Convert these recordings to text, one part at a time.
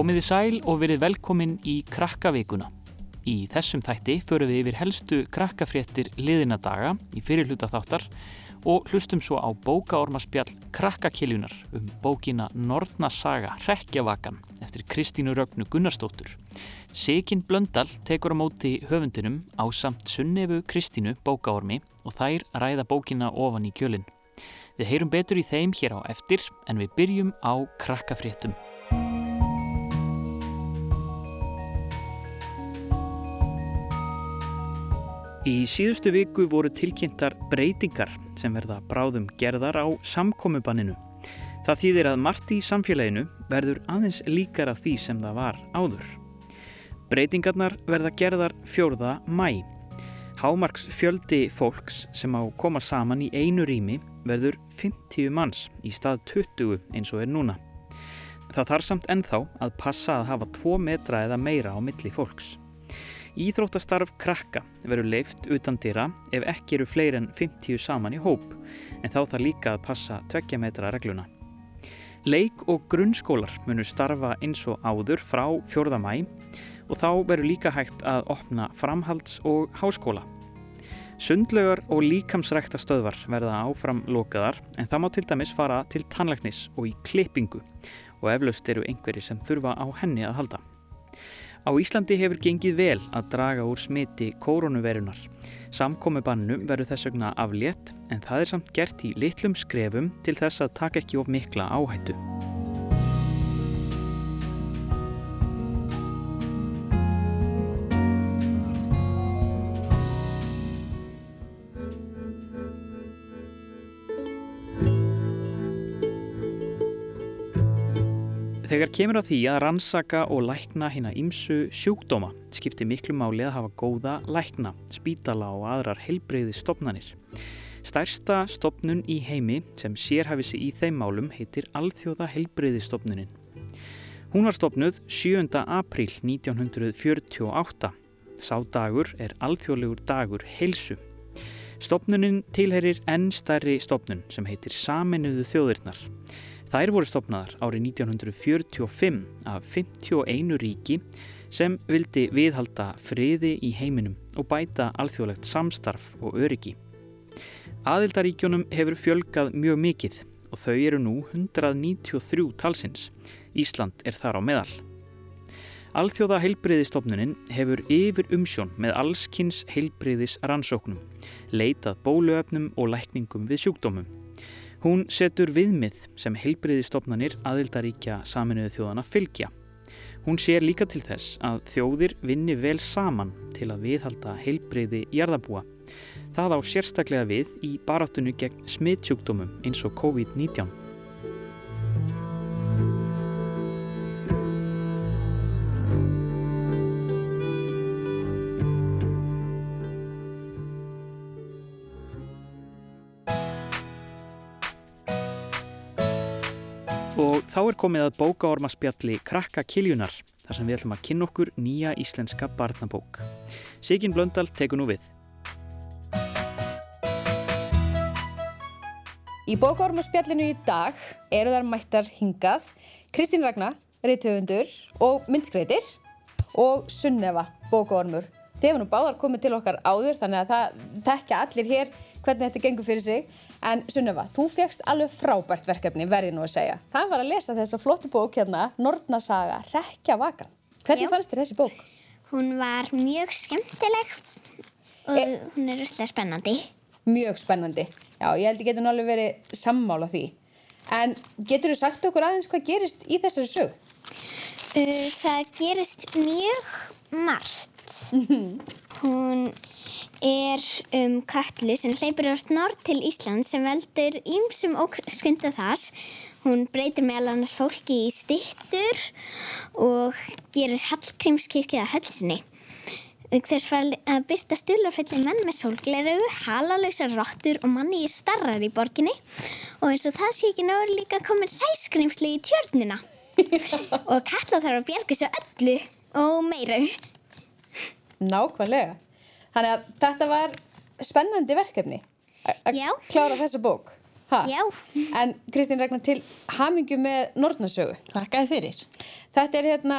Komiði sæl og verið velkomin í Krakkavíkuna. Í þessum þætti förum við yfir helstu krakkafréttir liðina daga í fyrirluta þáttar og hlustum svo á bókaormaspjall Krakkakiljunar um bókina Nortnasaga Rekkjavakan eftir Kristínu Rögnu Gunnarsdóttur. Sigin Blöndal tekur á móti höfundinum á samt Sunnefu Kristínu bókaormi og þær ræða bókina ofan í kjölinn. Við heyrum betur í þeim hér á eftir en við byrjum á krakkafréttum. Í síðustu viku voru tilkynntar breytingar sem verða bráðum gerðar á samkomubanninu. Það þýðir að margt í samfélaginu verður aðeins líkar af því sem það var áður. Breytingarnar verða gerðar fjórða mæ. Hámarks fjöldi fólks sem á koma saman í einu rými verður 50 manns í stað 20 eins og er núna. Það þarf samt ennþá að passa að hafa 2 metra eða meira á milli fólks. Íþróttastarf krakka verður leift utan dýra ef ekki eru fleiri en 50 saman í hóp en þá þarf líka að passa 2 metra regluna. Leik og grunnskólar munu starfa eins og áður frá 4. mæ og þá verður líka hægt að opna framhalds- og háskóla. Sundlögar og líkamsrækta stöðvar verða áfram lokaðar en það má til dæmis fara til tannlæknis og í klippingu og eflaust eru einhverji sem þurfa á henni að halda. Á Íslandi hefur gengið vel að draga úr smiti koronavirunar. Samkomibannum verður þess vegna aflétt en það er samt gert í litlum skrefum til þess að taka ekki of mikla áhættu. Þegar kemur á því að rannsaka og lækna hérna ímsu sjúkdóma skiptir miklu máli að hafa góða lækna, spítala og aðrar heilbreyði stopnanir. Stærsta stopnun í heimi sem sérhafi sig í þeim málum heitir Alþjóða heilbreyðistopnunin. Hún var stopnuð 7. apríl 1948. Sá dagur er alþjóðlegur dagur heilsu. Stopnunin tilherir enn stærri stopnun sem heitir Saminuðu þjóðirnar. Þær voru stopnaðar árið 1945 af 51 ríki sem vildi viðhalda friði í heiminum og bæta alþjóðlegt samstarf og öryggi. Aðildaríkjónum hefur fjölgað mjög mikið og þau eru nú 193 talsins. Ísland er þar á meðal. Alþjóða heilbriðistofnunin hefur yfir umsjón með allskynns heilbriðis rannsóknum, leitað bóluöfnum og lækningum við sjúkdómum. Hún setur viðmið sem heilbriðistofnanir aðildaríkja saminuðu þjóðana fylgja. Hún sér líka til þess að þjóðir vinni vel saman til að viðhalda heilbriði jarðabúa. Það á sérstaklega við í barátunni gegn smittsjúkdómum eins og COVID-19. Komið að bókaormaspjalli Krakka Kiljunar þar sem við ætlum að kynna okkur nýja íslenska barnabók. Sigin Blöndal tekur nú við. Í bókaormaspjallinu í dag eru þar mættar hingað Kristín Ragnar, reytöfundur og myndskreitir og Sunneva, bókaormur. Þið hefur nú báðar komið til okkar áður þannig að það þekkja allir hér hvernig þetta gengur fyrir sig. En Sunneva, þú fegst alveg frábært verkefni, verði nú að segja. Það var að lesa þessa flottu bók hérna, Nortnasaga, Rekja Vakan. Hvernig Já. fannst þér þessi bók? Hún var mjög skemmtileg og E- hún er rústlega spennandi. Mjög spennandi. Já, ég held ég getur nú alveg verið sammála því. En getur þú sagt okkur aðeins hvað gerist í þessari sög? Uh, það gerist mjög margt. hún er um kallu sem hleypur á snort til Ísland sem veldur ýmsum óskunda þar. Hún breytir meðal annars fólki í styttur og gerir Hallgrímskirkju að hölsinni. Þess var að byrta stularfelli menn með sólgleru, halalausa rottur og manni í starrar í borginni og eins og það sé ekki náður líka komin sæskrimsli í tjörnina og kalla þarf að bjarga þessu öllu og meira. Nákvæmlega. Þannig að þetta var spennandi verkefni að klára þessa bók. Ha? Já. En Kristín Ragnar til hamingju með Nortnasögu. Þakkaði fyrir. Þetta er hérna,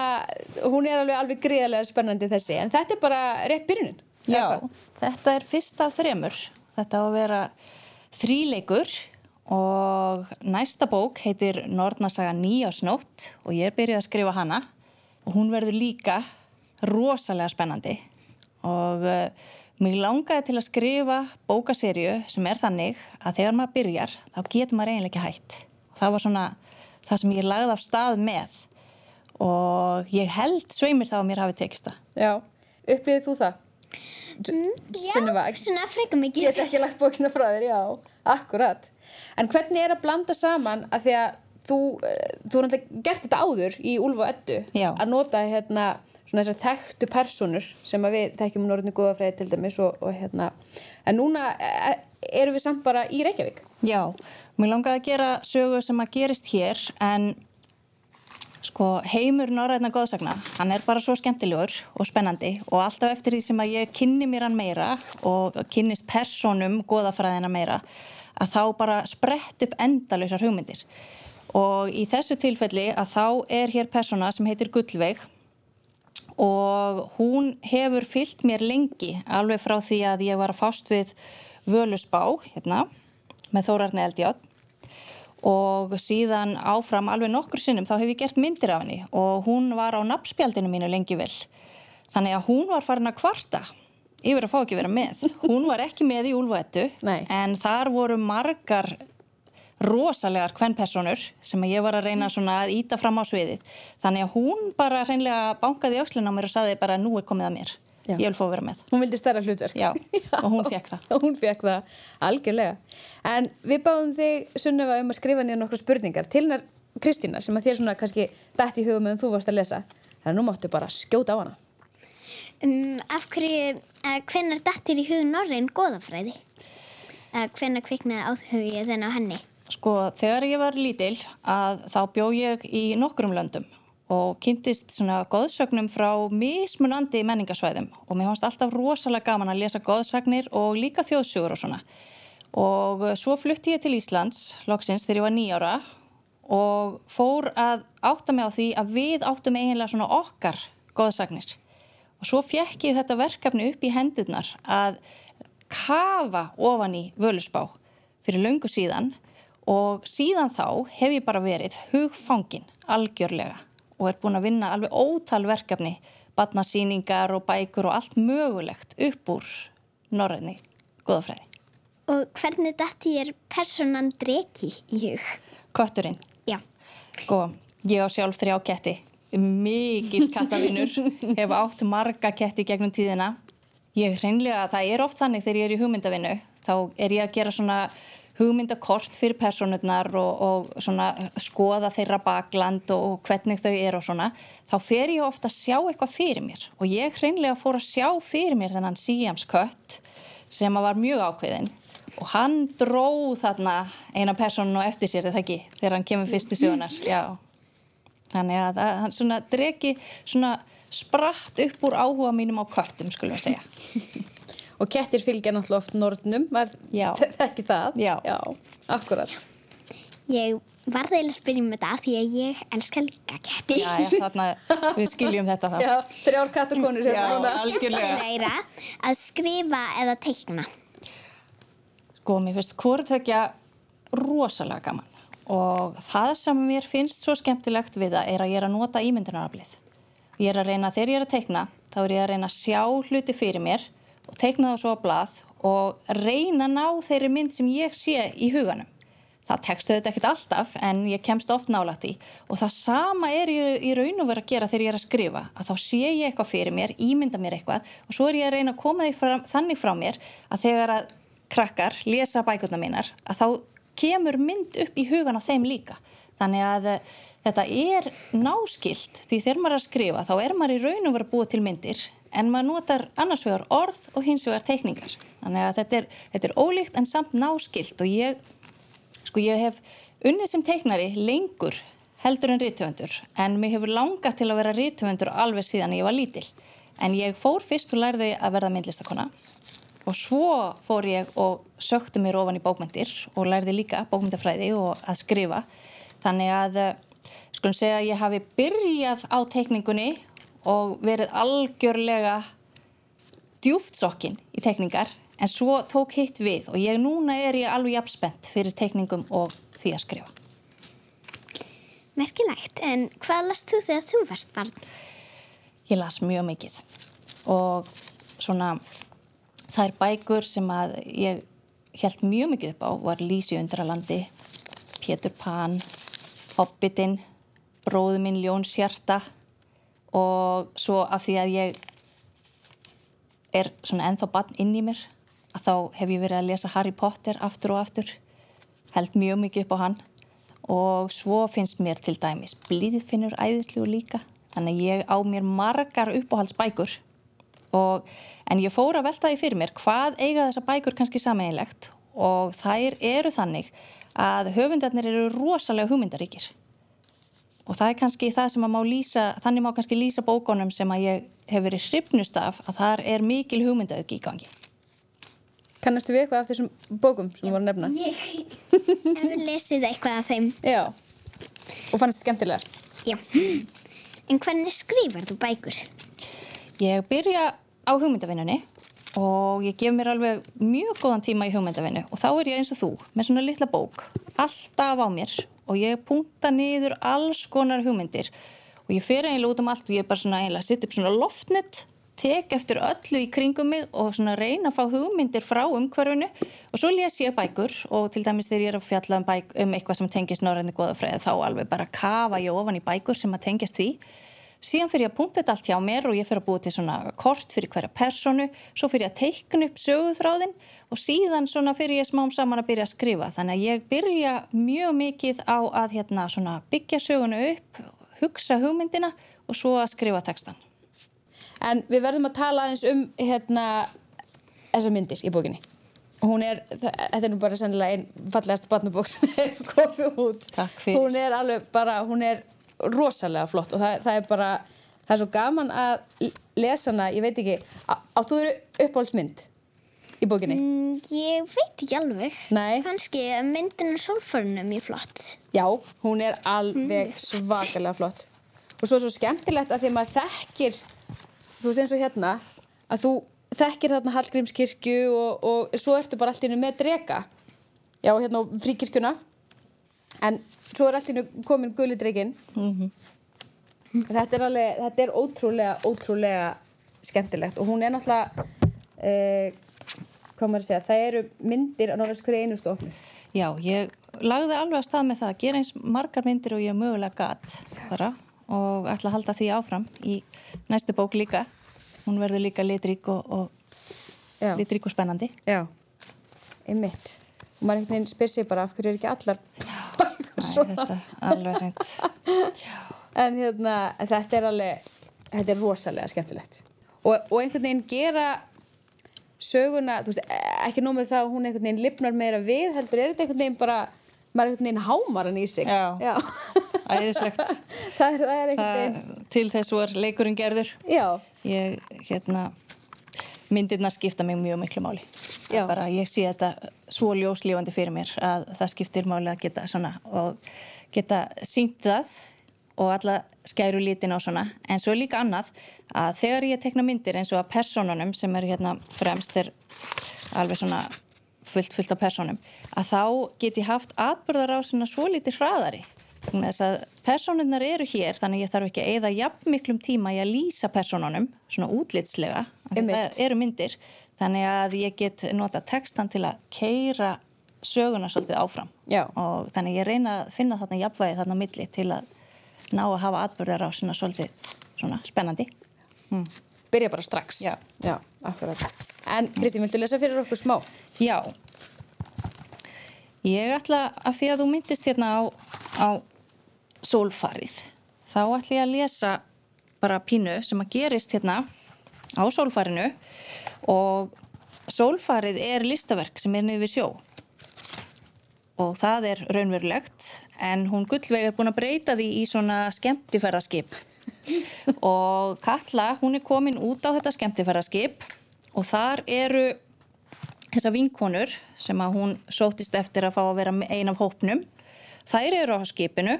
hún er alveg alveg gríðarlega spennandi þessi, en þetta er bara rétt byrjunin. Já, hvað? þetta er fyrsta af þremur. Þetta á að vera þríleikur og næsta bók heitir Nornasaga nýjásnótt og ég er byrjuð að skrifa hana og hún verður líka rosalega spennandi og uh, mig langaði til að skrifa bókaserju sem er þannig að þegar maður byrjar þá getur maður eiginlega ekki hætt. Það var svona það sem ég lagði af stað með og ég held sveimir þá að mér hafi tekist það. Já, upplýðið þú það? Já, Sunniva, svona freka mikið. get ekki lagt bókina frá þér, já, akkurat. En hvernig er að blanda saman að því að þú, eh, þú er náttúrulega gert þetta áður í Úlf og Eddu Já. að nota hérna svona þessar þekktu personur sem að við þekkjum um Norðinu Góðafræði til dæmis og, og hérna, en núna er, erum við samt bara í Reykjavík. Já, mér langaði að gera sögu sem að gerist hér en sko heimur norræna góðsagna, hann er bara svo skemmtilegur og spennandi og alltaf eftir því sem að ég kynni mér hann meira og kynnist personum góðafræðina meira að þá bara sprett upp endalausar hugmyndir og í þessu tilfelli að þá er hér persona sem heitir Gullveig og hún hefur fyllt mér lengi alveg frá því að ég var að fást við Völusbá hérna með Þórarni Eldjátt og síðan áfram alveg nokkur sinnum þá hef ég gert myndir af henni og hún var á nafnspjaldinu mínu lengi vel. Þannig að hún var farin að kvarta yfir að fá ekki vera með. Hún var ekki með í Úlfættu Nei. en þar voru margar rosalegar kvennpersonur sem ég var að reyna svona að íta fram á sviðið þannig að hún bara reynlega bankaði öxlun á mér og saði bara nú er komið að mér Já. ég vil fá að vera með Hún vildi stærra hlutverk. Já, og hún fékk það. hún fekk það, algjörlega. En við báðum þig, Sunnefa, um að skrifa niður nokkru spurningar til hennar Kristínar sem að þér svona kannski dætt í hugum meðan þú varst að lesa. Þannig að nú máttu bara skjóta á hana. Um, af hverju, uh, hvenær dattir í hug Norræn góðafræði? Uh, hvenær kviknaði áhugið þenn á henni? Sko, þegar ég var lítil að þá bjó ég í nokkrum löndum og kynntist svona góðsögnum frá mismunandi menningasvæðum og mér fannst alltaf rosalega gaman að lesa góðsagnir og líka þjóðsugur og svona. Og svo flutti ég til Íslands, loksins, þegar ég var nýjára og fór að átta mig á því að við áttum eiginlega svona okkar góðsagnir. Og svo fekk ég þetta verkefni upp í hendurnar að kafa ofan í völusbá fyrir löngu síðan og síðan þá hef ég bara verið hugfangin algjörlega og er búin að vinna alveg ótal verkefni, batnasýningar og bækur og allt mögulegt upp úr norræni góðafræði. Og hvernig datti ég personan Dreki í hug? Kötturinn, Já. sko, ég á sjálf þrjá ketti, mikill kattavinnur, hef átt marga ketti gegnum tíðina. Ég hreinlega, það er oft þannig þegar ég er í hugmyndavinnu, þá er ég að gera svona hugmyndakort fyrir personurnar og, og skoða þeirra bakland og, og hvernig þau eru og svona, þá fer ég ofta að sjá eitthvað fyrir mér og ég hreinlega fór að sjá fyrir mér þennan síjamskött sem að var mjög ákveðin og hann dróð þarna eina personu eftir sér, eða ekki, þegar hann kemur fyrst í sögunar, já. Þannig að hann svona dregi svona spratt upp úr áhuga mínum á köttum, skulum við segja. Og kettir fylgja náttúrulega oft nornum, var Já. ekki það? Já. Já, akkurat. Ég varði eiginlega að spyrja um þetta af því að ég elska líka ketti. Já, já, þarna við skiljum þetta þá. Já, þrjár kattakonur Já. hérna. Það er algjörlega. skemmtilegra að skrifa eða teikna. Sko, mér finnst hvortvekja rosalega gaman og það sem mér finnst svo skemmtilegt við það er að ég er að nota ímyndunaraflið. Ég er að reyna, þegar ég er að teikna, þá er ég að reyna að sjá hluti fyrir mér og teikna það svo á blað og reyna að ná þeirri mynd sem ég sé í huganum. Það tekstu þetta ekkert alltaf en ég kemst oft nálægt í og það sama er í raun og vera að gera þegar ég er að skrifa að þá sé ég eitthvað fyrir mér, ímynda mér eitthvað og svo er ég að reyna að koma fram, þannig frá mér að þegar að krakkar lesa bækurna mínar að þá kemur mynd upp í hugan á þeim líka. Þannig að eh, þetta er náskilt því þegar maður er að skrifa þá er maður í raun og vera búið til myndir en maður notar annars vegar orð og hins vegar teikningar. Þannig að þetta er, þetta er ólíkt en samt náskilt og ég, sko ég hef unnið sem teiknari lengur heldur en rítuvendur en mér hefur langað til að vera rítuvendur alveg síðan ég var lítil. En ég fór fyrst og lærði að verða myndlistakona og svo fór ég og sökti mér ofan í bókmyndir og lærði líka bókmyndafræði og að skrifa þannig að eh, skulum segja að ég hafi byrjað á teikningunni og verið algjörlega djúftsokkin í teikningar en svo tók hitt við og ég núna er ég alveg jafnspennt fyrir teikningum og því að skrifa. Merkilegt, en hvað last þú þegar þú varst barn? Ég las mjög mikið og svona þær bækur sem að ég held mjög mikið upp á var Lísi undralandi, Pétur Pan, Hobbitin, Bróðu minn Ljón Sjarta og svo af því að ég er svona ennþá barn inn í mér að þá hef ég verið að lesa Harry Potter aftur og aftur, held mjög mikið upp á hann. Og svo finnst mér til dæmis blíðfinnur æðislu líka þannig að ég á mér margar uppáhaldsbækur. Og, en ég fór að velta því fyrir mér hvað eiga þessa bækur kannski sameinlegt og þær eru þannig að höfundarnir eru rosalega hugmyndaríkir og það er kannski það sem að má lýsa þannig má kannski lýsa bókonum sem að ég hef verið hrifnust af að þar er mikil hugmyndaauðgi í gangi Kannastu við eitthvað af þessum bókum sem voru nefna? Ég hef lesið eitthvað af þeim. Já. Og fannst þetta skemmtilegar? Já. En hvernig skrifar þú bækur? Ég byrja á hugmyndavinnunni og ég gef mér alveg mjög góðan tíma í hugmyndavinnu og þá er ég eins og þú með svona litla bók alltaf á mér og ég punta niður alls konar hugmyndir. Og ég fer eiginlega út um allt og ég er bara svona eiginlega að setja upp svona loftnett tek eftir öllu í kringum mig og svona reyna að fá hugmyndir frá umhverfinu. Og svo les ég bækur og til dæmis þegar ég er að fjalla um, bæk, um eitthvað sem tengist norðinni goðafræði þá alveg bara kafa ég ofan í bækur sem að tengjast því síðan fyrir ég að punkta þetta allt hjá mér og ég fyrir að búa til svona kort fyrir hverja personu svo fyrir ég að teikna upp söguþráðin og síðan svona fyrir ég smám saman að byrja að skrifa þannig að ég byrja mjög mikið á að hérna, byggja sögunu upp hugsa hugmyndina og svo að skrifa textan En við verðum að tala aðeins um hérna þessar myndir í bókinni. Hún er, þetta er nú bara sennilega einn fallegast barnabók sem hefur komið út. Takk fyrir. Hún er alveg bara, hún er rosalega flott og það, það er bara, það er svo gaman að lesa hana, ég veit ekki, áttu þú uppáhaldsmynd í bókinni? Mm, ég veit ekki alveg. Nei. Kanski myndin af sólförnum er flott. Já, hún er alveg mm. svakalega flott. Og svo er svo skemmtilegt að því að maður þekkir þú veist eins og hérna að þú þekkir þarna Hallgrímskirkju og, og svo ertu bara allt innu með drega já hérna fríkirkjuna en svo er allt innu komin gullidregin mm -hmm. þetta er alveg þetta er ótrúlega, ótrúlega skemmtilegt. Og hún er náttúrulega eh, hvað maður að segja það eru myndir á náttúrulega hverju einustu ofni Já, ég lagði alveg að stað með það að gera eins margar myndir og ég mögulega gatt bara og ætla að halda því áfram í næstu bók líka. Hún verður líka litrík og, og litrík og spennandi. Já, einmitt. Og maður einhvern veginn spyr sér bara af hverju er ekki allar Æ, alveg reynd en hérna, þetta er alveg þetta er rosalega skemmtilegt. Og, og einhvern veginn gera söguna, þú veist, ekki nómið það að hún einhvern veginn lifnar meira við heldur er þetta einhvern veginn bara maður einhvern veginn hámar hann í sig. Já, Já. æðislegt. Það er, það er veginn. Til þess var leikurinn gerður. Já. Ég, hérna myndirna skipta mig mjög miklu máli. Bara ég sé þetta svo ljóslífandi fyrir mér að það skiptir máli að geta svona og geta sínt það og alla skæru lítin á svona. En svo líka annað að þegar ég tekna myndir eins og að personunum sem er hérna fremst er alveg svona fullt fullt af personum að þá get ég haft atbyrðarásina svo litið hraðari þess að personunar eru hér þannig ég þarf ekki að eða jafn miklum tíma í að lýsa personunum svona útlitslega það eru myndir þannig að ég get nota textan til að keira söguna svolítið áfram. Já. og þannig ég reyna að finna þarna jafnvægi þarna milli til að ná að hafa atbyrðarásina svolítið svona spennandi. Mm. Byrja bara strax. Já, Já En Kristín, viltu lesa fyrir okkur smá? Já. Ég ætla að því að þú myndist hérna á, á sólfarið. Þá ætla ég að lesa bara pínu sem að gerist hérna á sólfarinu. Og sólfarið er listaverk sem er niður við sjó. Og það er raunverulegt en hún gullveg er búin að breyta því í svona skemmtifærðarskip og Katla hún er komin út á þetta skemmtifærðarskip og þar eru þessar vinkonur sem að hún sótist eftir að fá að vera ein af hópnum. Þær eru á skipinu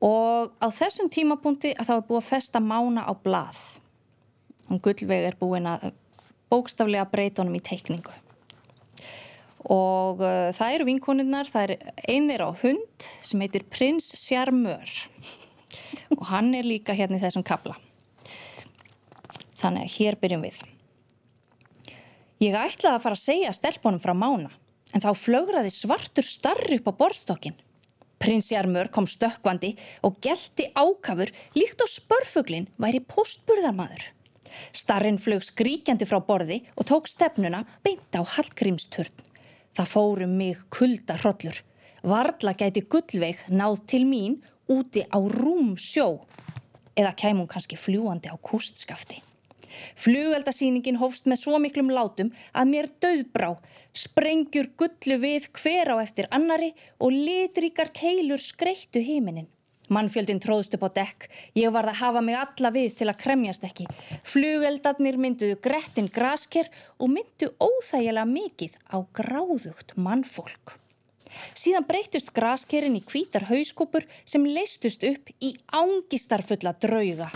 og á þessum tímapunkti að þá er búið að festa mána á blað. Hún gullveg er búin að bókstaflega breyta honum í teikningu. Og uh, það eru vinkonunnar, það er einir á hund sem heitir Prins Sjarmör og hann er líka hérna í þessum kabla. Þannig að hér byrjum við. Ég ætlaði að fara að segja stelpunum frá mána en þá flögraði svartur starri upp á borstokkin. Prins Jarmur kom stökkvandi og gelti ákafur líkt á spörfuglin væri postburðarmadur. Starrin flög skríkjandi frá borði og tók stefnuna beint á Hallgrímsturn. Það fórum mig kulda hrollur. Varla gæti gullveig náð til mín úti á rúm sjó eða kæmum kannski fljúandi á kústskafti. Flugeldasýningin hófst með svo miklum látum að mér döðbrá, sprengjur gullu við hver á eftir annari og litríkar keilur skreittu híminin. Mannfjöldin tróðst upp á dekk, ég varð að hafa mig alla við til að kremjast ekki. Flugeldarnir mynduðu grettin grasker og myndu óþægilega mikið á gráðugt mannfólk. Síðan breytust graskerinn í kvítar hauskúpur sem leistust upp í ángistarfulla drauga.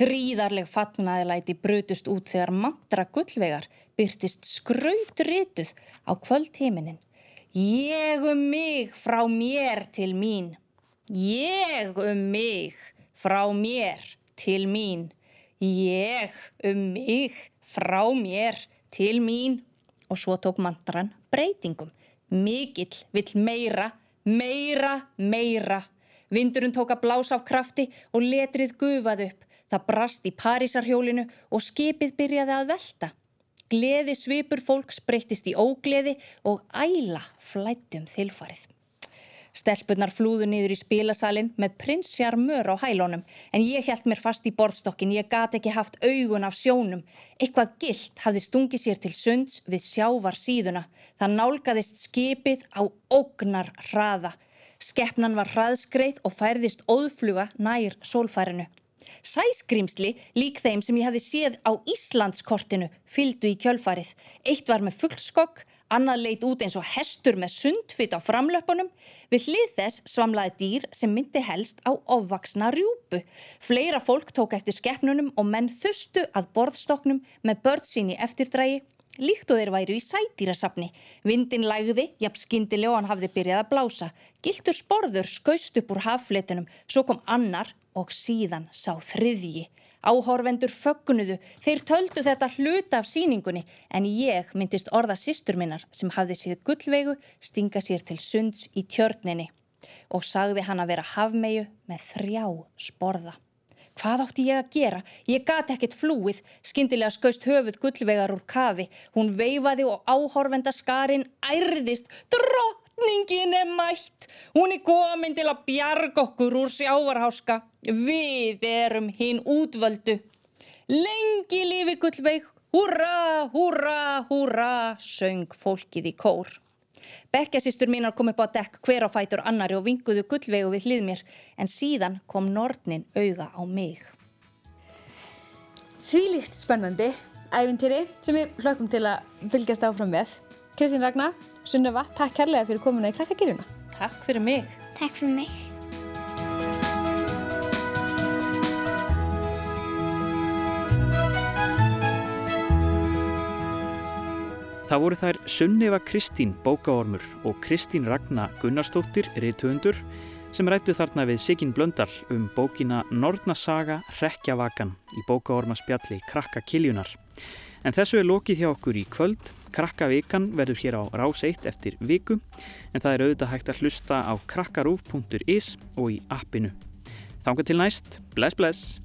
Gríðarleg fatnaðilæti brutust út þegar mantra gullvegar byrtist skrautrituð á kvöldtíminin. Ég um mig frá mér til mín. Ég um mig frá mér til mín. Ég um mig frá mér til mín. Og svo tók mantran breytingum. Mikill vill meira, meira, meira. Vindurinn tók að blása af krafti og letrið gufað upp. Það brast í Parísarhjólinu og skipið byrjaði að velta. Gleði svipur fólks breyttist í ógleði og æla flættum þilfarið. Stelpunar flúðu niður í spilasalinn með prinsjarmör á hælónum en ég held mér fast í borðstokkin, ég gat ekki haft augun af sjónum. Eitthvað gilt hafði stungið sér til sunds við sjávar síðuna. Það nálgæðist skipið á ógnar hraða. Skeppnan var hraðskreið og færðist óðfluga nær sólfærinu. Sæskrimsli, lík þeim sem ég hefði séð á Íslandskortinu, fyldu í kjölfarið. Eitt var með fullskokk, annað leit út eins og hestur með sundfitt á framlöpunum. Við hlið þess svamlaði dýr sem myndi helst á ofvaksna rjúpu. Fleira fólk tók eftir skeppnunum og menn þustu að borðstoknum með börn sín í eftirdrægi líkt og þeir væru í sætýrasafni. Vindin lægði, jafn skindilega og hann hafði byrjað að blása. Giltur sporður skaust upp úr haffletunum, svo kom annar og síðan sá þriðji. Áhorvendur fögnuðu, þeir töldu þetta hluta af síningunni en ég myndist orða sýstur minnar sem hafði síð gullveigu stinga sér til sunds í tjörninni og sagði hann að vera hafmeyju með þrjá sporða. Hvað átti ég að gera? Ég gati ekkert flúið, skindilega skaust höfuð gullvegar úr kafi. Hún veifaði og áhorfenda skarinn ærðist. Drottningin er mætt! Hún er komin til að bjarga okkur úr sjávarháska. Við erum hinn útvöldu. Lengi lífi gullveig, húra, húra, húra, söng fólkið í kór. Bekkjasistur mínar kom upp á dekk hver á fætur annari og vinguðu gullvegu við hlið mér en síðan kom Nortnin auga á mig. Þvílíkt spennandi æfintýri sem við hlökkum til að fylgjast áfram með. Kristín Ragnar, Sunnöfa, takk kærlega fyrir komuna í Krakkagirjuna. Takk fyrir mig. Takk fyrir mig. Það voru þær Sunniva Kristín bókaormur og Kristín Ragnar Gunnarsdóttir reytuundur sem rættu þarna við Sigin Blöndal um bókina Nornasaga Rekkjavakan í bókaormaspjalli Krakka Kiljunar. En þessu er lokið hjá okkur í kvöld. Krakka vikan verður hér á rás 1 eftir viku en það er auðvitað hægt að hlusta á krakkarúf.is og í appinu. Þánga til næst. Bless bless!